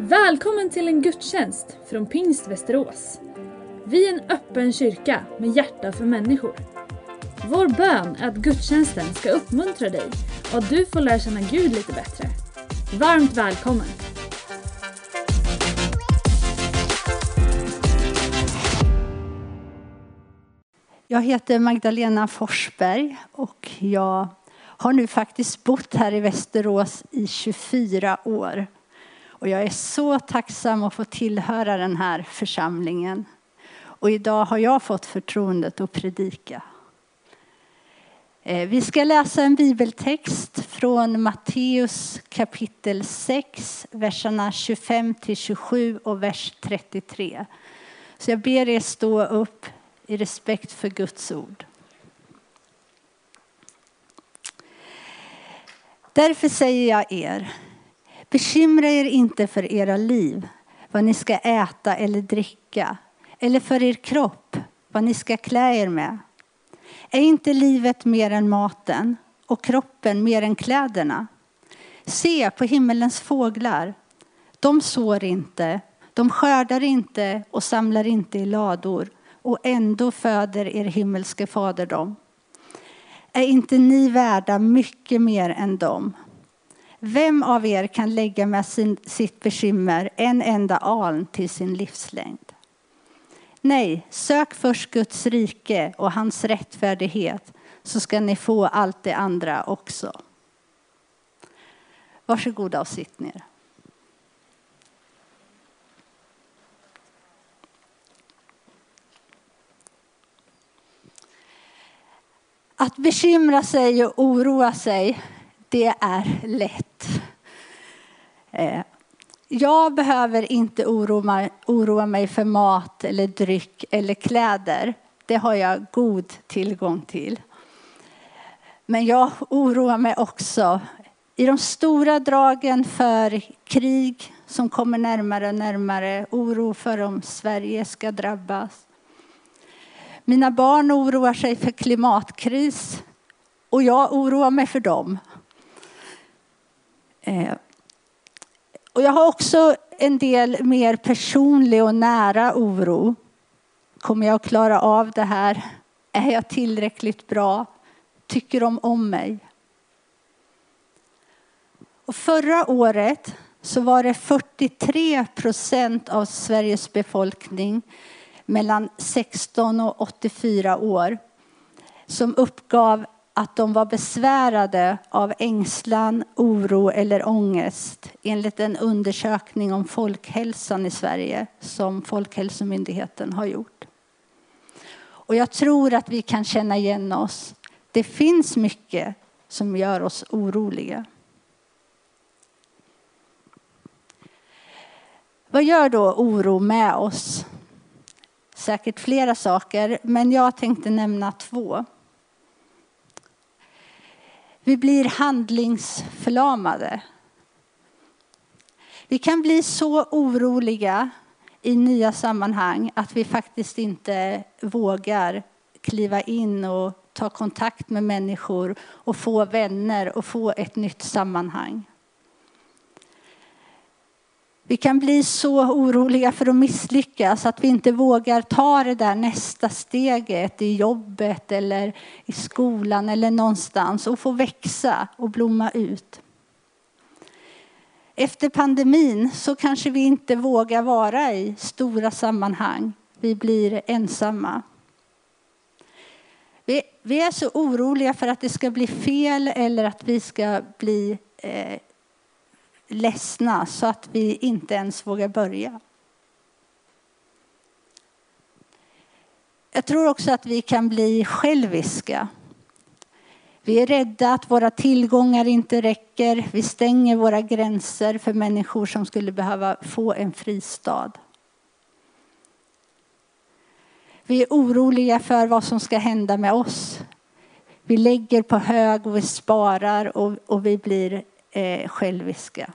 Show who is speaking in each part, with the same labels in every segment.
Speaker 1: Välkommen till en gudstjänst från Pingst Västerås. Vi är en öppen kyrka med hjärta för människor. Vår bön är att gudstjänsten ska uppmuntra dig och att du får lära känna Gud lite bättre. Varmt välkommen!
Speaker 2: Jag heter Magdalena Forsberg och jag har nu faktiskt bott här i Västerås i 24 år. Och jag är så tacksam att få tillhöra den här församlingen. Och idag har jag fått förtroendet att predika. Eh, vi ska läsa en bibeltext från Matteus kapitel 6, verserna 25 till 27 och vers 33. Så jag ber er stå upp i respekt för Guds ord. Därför säger jag er, bekymra er inte för era liv, vad ni ska äta eller dricka, eller för er kropp, vad ni ska klä er med. Är inte livet mer än maten och kroppen mer än kläderna? Se på himmelens fåglar. De sår inte, de skördar inte och samlar inte i lador och ändå föder er himmelske fader dem. Är inte ni värda mycket mer än dem? Vem av er kan lägga med sin, sitt bekymmer en enda aln till sin livslängd? Nej, sök först Guds rike och hans rättfärdighet så ska ni få allt det andra också. Varsågoda och sitt ner. Att bekymra sig och oroa sig, det är lätt. Eh, jag behöver inte oroa mig för mat eller dryck eller kläder. Det har jag god tillgång till. Men jag oroar mig också i de stora dragen för krig som kommer närmare och närmare. Oro för om Sverige ska drabbas. Mina barn oroar sig för klimatkris och jag oroar mig för dem. Eh, och jag har också en del mer personlig och nära oro. Kommer jag att klara av det här? Är jag tillräckligt bra? Tycker de om mig? Och förra året så var det 43 procent av Sveriges befolkning mellan 16 och 84 år som uppgav att de var besvärade av ängslan, oro eller ångest enligt en undersökning om folkhälsan i Sverige som Folkhälsomyndigheten har gjort. Och jag tror att vi kan känna igen oss. Det finns mycket som gör oss oroliga. Vad gör då oro med oss? säkert flera saker, men jag tänkte nämna två. Vi blir handlingsförlamade. Vi kan bli så oroliga i nya sammanhang att vi faktiskt inte vågar kliva in och ta kontakt med människor och få vänner och få ett nytt sammanhang. Vi kan bli så oroliga för att misslyckas att vi inte vågar ta det där nästa steget i jobbet eller i skolan eller någonstans och få växa och blomma ut. Efter pandemin så kanske vi inte vågar vara i stora sammanhang. Vi blir ensamma. Vi, är så oroliga för att det ska bli fel eller att vi ska bli eh, ledsna så att vi inte ens vågar börja. Jag tror också att vi kan bli själviska. Vi är rädda att våra tillgångar inte räcker. Vi stänger våra gränser för människor som skulle behöva få en fristad. Vi är oroliga för vad som ska hända med oss. Vi lägger på hög och vi sparar och, och vi blir eh, själviska.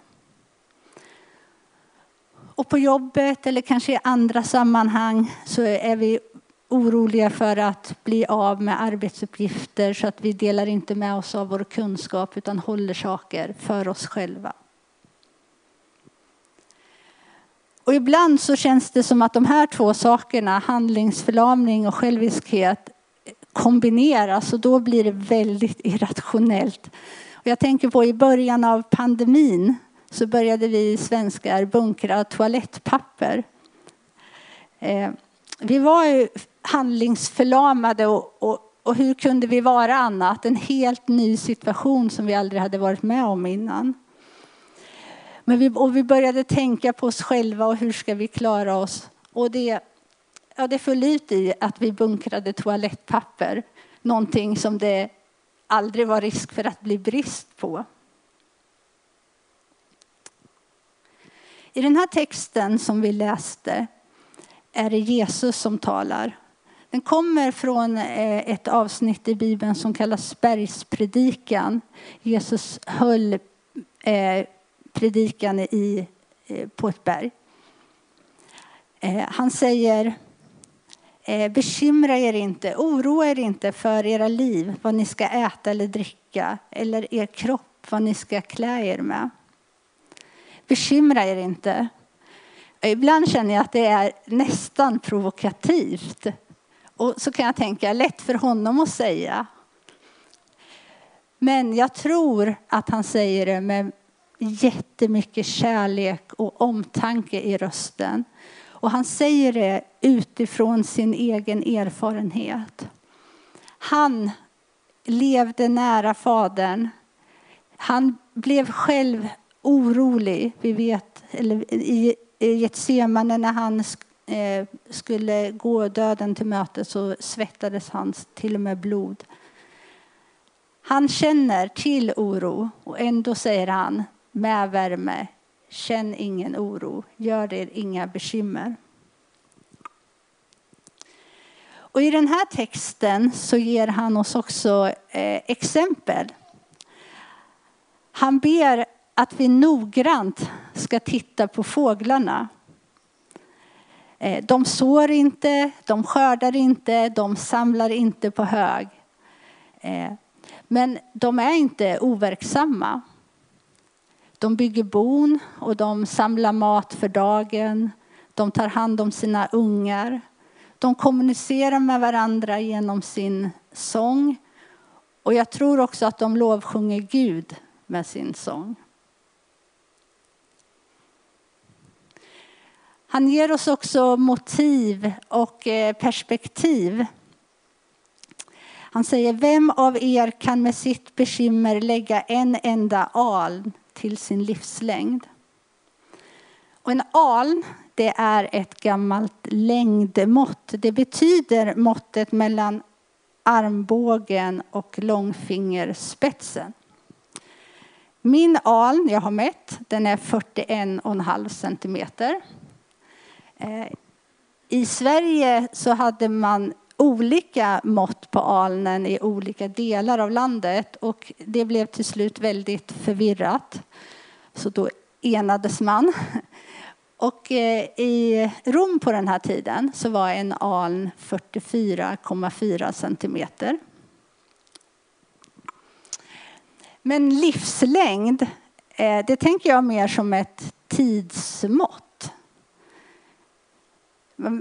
Speaker 2: Och på jobbet eller kanske i andra sammanhang så är vi oroliga för att bli av med arbetsuppgifter så att vi delar inte med oss av vår kunskap utan håller saker för oss själva. Och ibland så känns det som att de här två sakerna, handlingsförlamning och själviskhet, kombineras och då blir det väldigt irrationellt. Och jag tänker på i början av pandemin så började vi svenskar bunkra toalettpapper. Eh, vi var ju handlingsförlamade och, och, och hur kunde vi vara annat? En helt ny situation som vi aldrig hade varit med om innan. Men vi, och vi började tänka på oss själva och hur ska vi klara oss? Och det, ja, det föll ut i att vi bunkrade toalettpapper. Någonting som det aldrig var risk för att bli brist på. I den här texten som vi läste är det Jesus som talar. Den kommer från eh, ett avsnitt i Bibeln som kallas bergspredikan. Jesus höll eh, predikan i, eh, på ett berg. Han säger Bekymra er inte, oroa er inte för era liv, vad ni ska äta eller dricka, eller er kropp, vad ni ska klä er med. Bekymra er inte. Ibland känner jag att det är nästan provokativt. Och så kan jag tänka, lätt för honom att säga. Men jag tror att han säger det med jättemycket kärlek och omtanke i rösten. Och han säger det utifrån sin egen erfarenhet. Han levde nära Fadern. Han blev själv orolig. Vi vet, eller i Getsemane när han eh, skulle gå döden till möte så svettades han till och med blod. Han känner till oro och ändå säger han med värme, känn ingen oro, gör er inga bekymmer. Och I den här texten så ger han oss också eh, exempel. Han ber att vi noggrant ska titta på fåglarna. Eh, de sår inte, de skördar inte, de samlar inte på hög. Eh, men de är inte overksamma. De bygger bon och de samlar mat för dagen. De tar hand om sina ungar. De kommunicerar med varandra genom sin sång. Och jag tror också att de lovsjunger Gud med sin sång. Han ger oss också motiv och eh, perspektiv. Han säger, vem av er kan med sitt bekymmer lägga en enda aln till sin livslängd? Och en aln, det är ett gammalt längdmått. Det betyder måttet mellan armbågen och långfingerspetsen. Min aln, jag har mätt, den är 41,5 centimeter. Eh, I Sverige så hade man olika mått på alnen i olika delar av landet och det blev till slut väldigt förvirrat. Så då enades man. Och eh, i Rom på den här tiden så var en aln 44,4 centimeter. Men livslängd, eh, det tänker jag mer som ett tidsmått.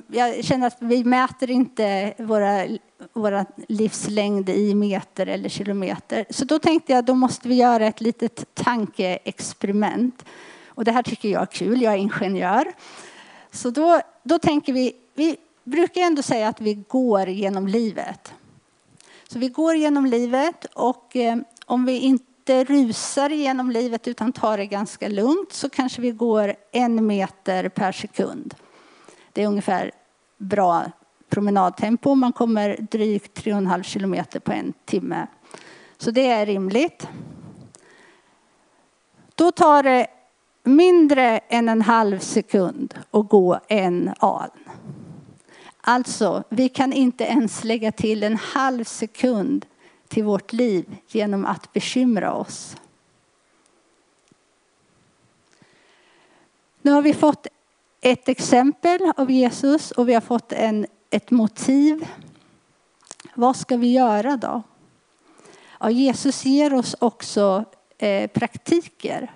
Speaker 2: Jag känner att vi mäter inte våra, våra livslängd i meter eller kilometer. Så då tänkte jag då måste vi göra ett litet tankeexperiment. Och det här tycker jag är kul, jag är ingenjör. Så då, då tänker vi, vi brukar ändå säga att vi går genom livet. Så vi går genom livet och eh, om vi inte rusar genom livet utan tar det ganska lugnt så kanske vi går en meter per sekund. Det är ungefär bra promenadtempo. Man kommer drygt 3,5 kilometer på en timme. Så det är rimligt. Då tar det mindre än en halv sekund att gå en aln. Alltså, vi kan inte ens lägga till en halv sekund till vårt liv genom att bekymra oss. Nu har vi fått ett exempel av Jesus och vi har fått en, ett motiv. Vad ska vi göra då? Ja, Jesus ger oss också eh, praktiker.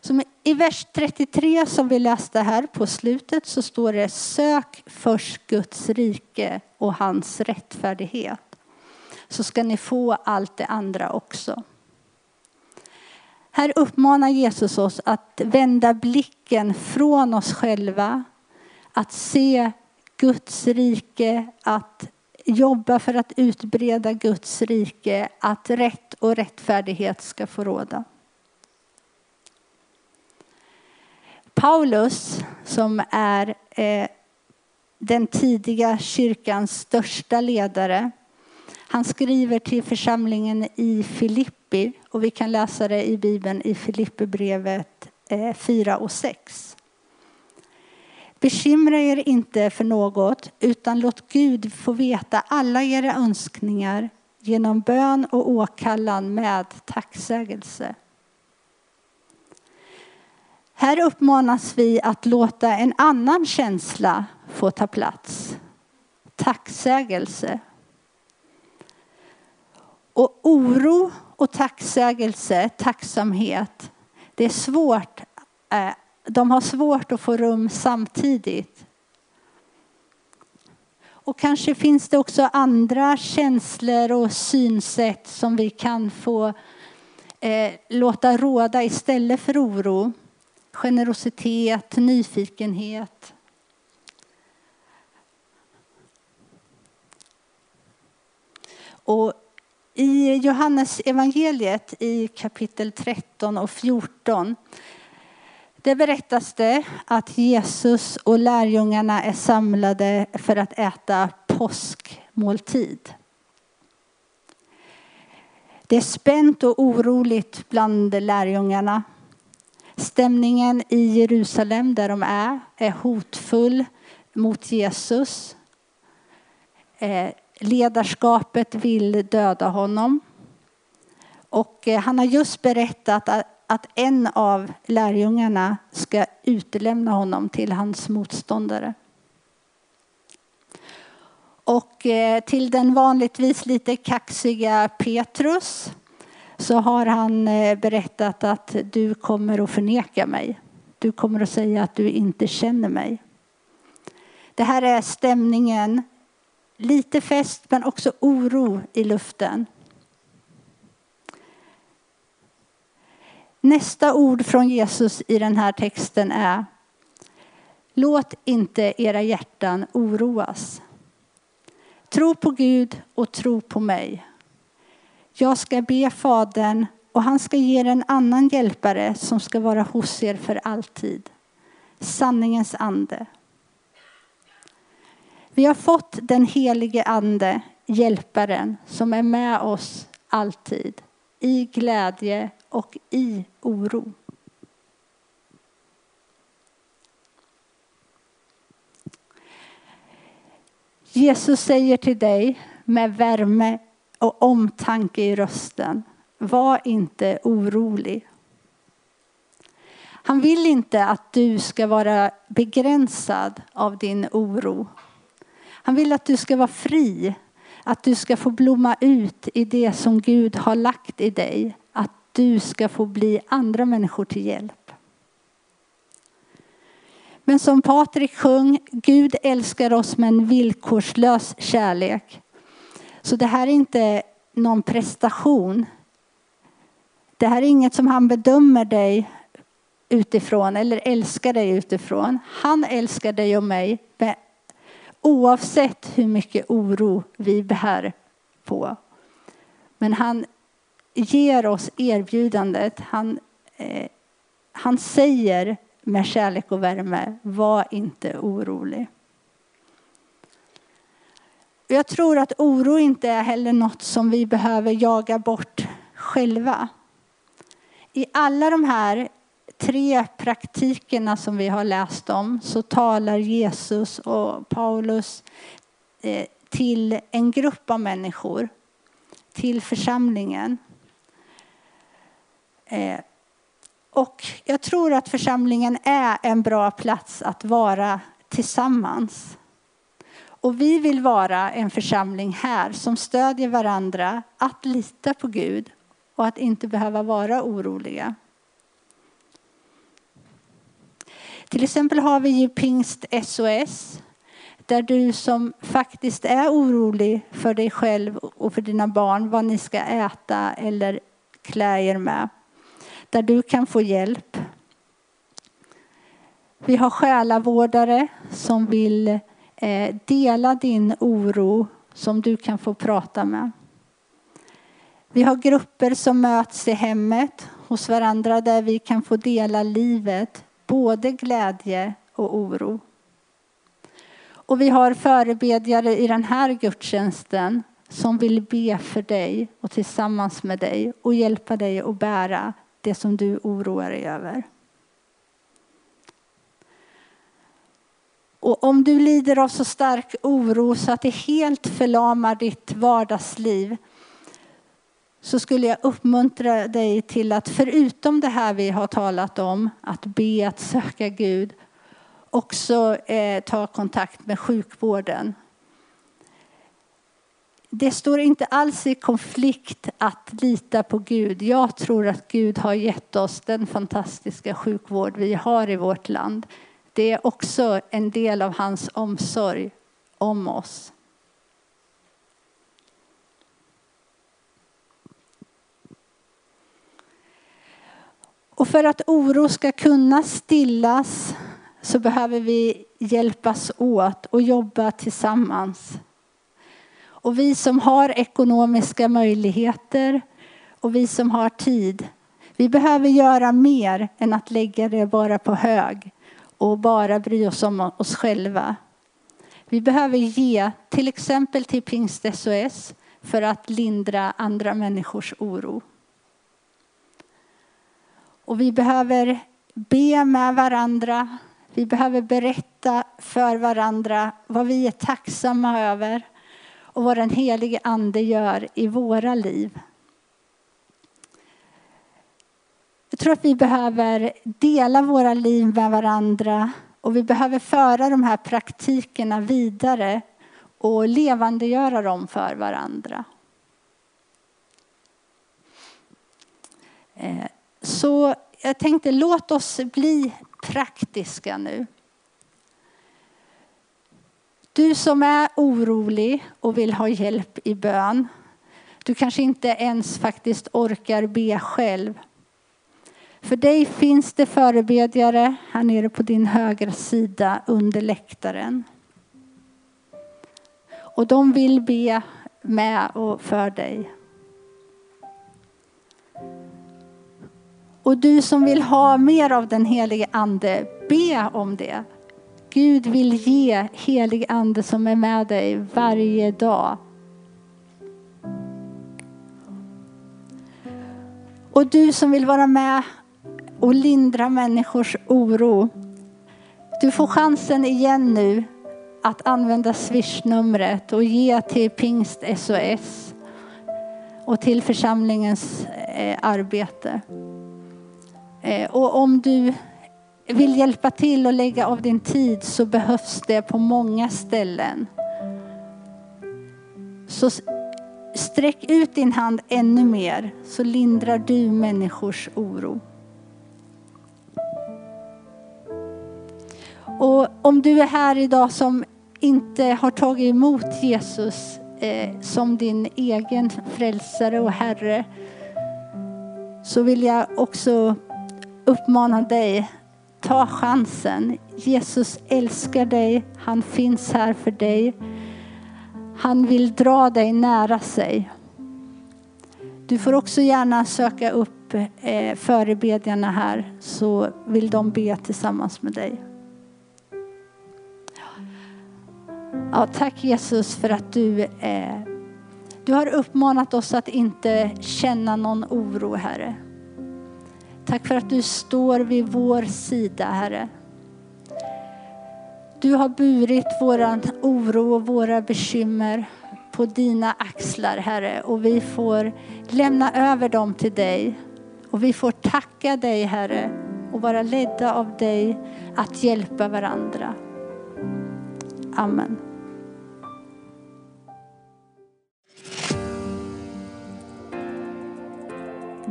Speaker 2: Som I vers 33 som vi läste här på slutet så står det sök först Guds rike och hans rättfärdighet. Så ska ni få allt det andra också. Här uppmanar Jesus oss att vända blicken från oss själva, att se Guds rike, att jobba för att utbreda Guds rike, att rätt och rättfärdighet ska få råda. Paulus, som är eh, den tidiga kyrkans största ledare, han skriver till församlingen i Filippi och vi kan läsa det i Bibeln i Filipperbrevet 4 eh, och 6. Bekymra er inte för något utan låt Gud få veta alla era önskningar genom bön och åkallan med tacksägelse. Här uppmanas vi att låta en annan känsla få ta plats. Tacksägelse. Och oro och tacksägelse, tacksamhet, det är svårt. Eh, de har svårt att få rum samtidigt. Och kanske finns det också andra känslor och synsätt som vi kan få eh, låta råda istället för oro. Generositet, nyfikenhet. Och i Johannes evangeliet i kapitel 13 och 14 det berättas det att Jesus och lärjungarna är samlade för att äta påskmåltid. Det är spänt och oroligt bland lärjungarna. Stämningen i Jerusalem där de är är hotfull mot Jesus. Eh, Ledarskapet vill döda honom. Och eh, han har just berättat att en av lärjungarna ska utlämna honom till hans motståndare. Och eh, till den vanligtvis lite kaxiga Petrus så har han eh, berättat att du kommer att förneka mig. Du kommer att säga att du inte känner mig. Det här är stämningen. Lite fest men också oro i luften. Nästa ord från Jesus i den här texten är Låt inte era hjärtan oroas. Tro på Gud och tro på mig. Jag ska be Fadern och han ska ge er en annan hjälpare som ska vara hos er för alltid. Sanningens ande. Vi har fått den helige ande, hjälparen, som är med oss alltid. I glädje och i oro. Jesus säger till dig med värme och omtanke i rösten. Var inte orolig. Han vill inte att du ska vara begränsad av din oro. Han vill att du ska vara fri, att du ska få blomma ut i det som Gud har lagt i dig. Att du ska få bli andra människor till hjälp. Men som Patrik sjöng, Gud älskar oss med en villkorslös kärlek. Så det här är inte någon prestation. Det här är inget som han bedömer dig utifrån eller älskar dig utifrån. Han älskar dig och mig oavsett hur mycket oro vi bär på. Men han ger oss erbjudandet. Han, eh, han säger med kärlek och värme, var inte orolig. Jag tror att oro inte är heller något som vi behöver jaga bort själva. I alla de här tre praktikerna som vi har läst om så talar Jesus och Paulus eh, till en grupp av människor, till församlingen. Eh, och jag tror att församlingen är en bra plats att vara tillsammans. Och vi vill vara en församling här som stödjer varandra att lita på Gud och att inte behöva vara oroliga. Till exempel har vi ju Pingst SOS där du som faktiskt är orolig för dig själv och för dina barn vad ni ska äta eller klä er med. Där du kan få hjälp. Vi har själavårdare som vill eh, dela din oro som du kan få prata med. Vi har grupper som möts i hemmet hos varandra där vi kan få dela livet, både glädje och oro. Och vi har förebedjare i den här gudstjänsten som vill be för dig och tillsammans med dig och hjälpa dig att bära det som du oroar dig över. Och om du lider av så stark oro så att det helt förlamar ditt vardagsliv så skulle jag uppmuntra dig till att förutom det här vi har talat om, att be, att söka Gud, också eh, ta kontakt med sjukvården. Det står inte alls i konflikt att lita på Gud. Jag tror att Gud har gett oss den fantastiska sjukvård vi har i vårt land. Det är också en del av hans omsorg om oss. Och för att oro ska kunna stillas så behöver vi hjälpas åt och jobba tillsammans. Och vi som har ekonomiska möjligheter och vi som har tid, vi behöver göra mer än att lägga det bara på hög och bara bry oss om oss själva. Vi behöver ge, till exempel till Pingst SOS, för att lindra andra människors oro. Och vi behöver be med varandra. Vi behöver berätta för varandra vad vi är tacksamma över och vad den helige ande gör i våra liv. Jag tror att vi behöver dela våra liv med varandra och vi behöver föra de här praktikerna vidare och levandegöra dem för varandra. Eh, så jag tänkte låt oss bli praktiska nu. Du som är orolig och vill ha hjälp i bön. Du kanske inte ens faktiskt orkar be själv. För dig finns det förebedjare här nere på din högra sida under läktaren. Och de vill be med och för dig. Och du som vill ha mer av den helige ande, be om det. Gud vill ge helig ande som är med dig varje dag. Och du som vill vara med och lindra människors oro. Du får chansen igen nu att använda swishnumret och ge till Pingst SOS och till församlingens eh, arbete. Eh, och om du vill hjälpa till och lägga av din tid så behövs det på många ställen. Så sträck ut din hand ännu mer så lindrar du människors oro. Och om du är här idag som inte har tagit emot Jesus eh, som din egen frälsare och Herre så vill jag också uppmana dig, ta chansen. Jesus älskar dig, han finns här för dig. Han vill dra dig nära sig. Du får också gärna söka upp eh, förebedjarna här så vill de be tillsammans med dig. Ja, tack Jesus för att du, eh, du har uppmanat oss att inte känna någon oro, Herre. Tack för att du står vid vår sida, Herre. Du har burit vår oro och våra bekymmer på dina axlar, Herre. Och vi får lämna över dem till dig. Och vi får tacka dig, Herre, och vara ledda av dig att hjälpa varandra. Amen.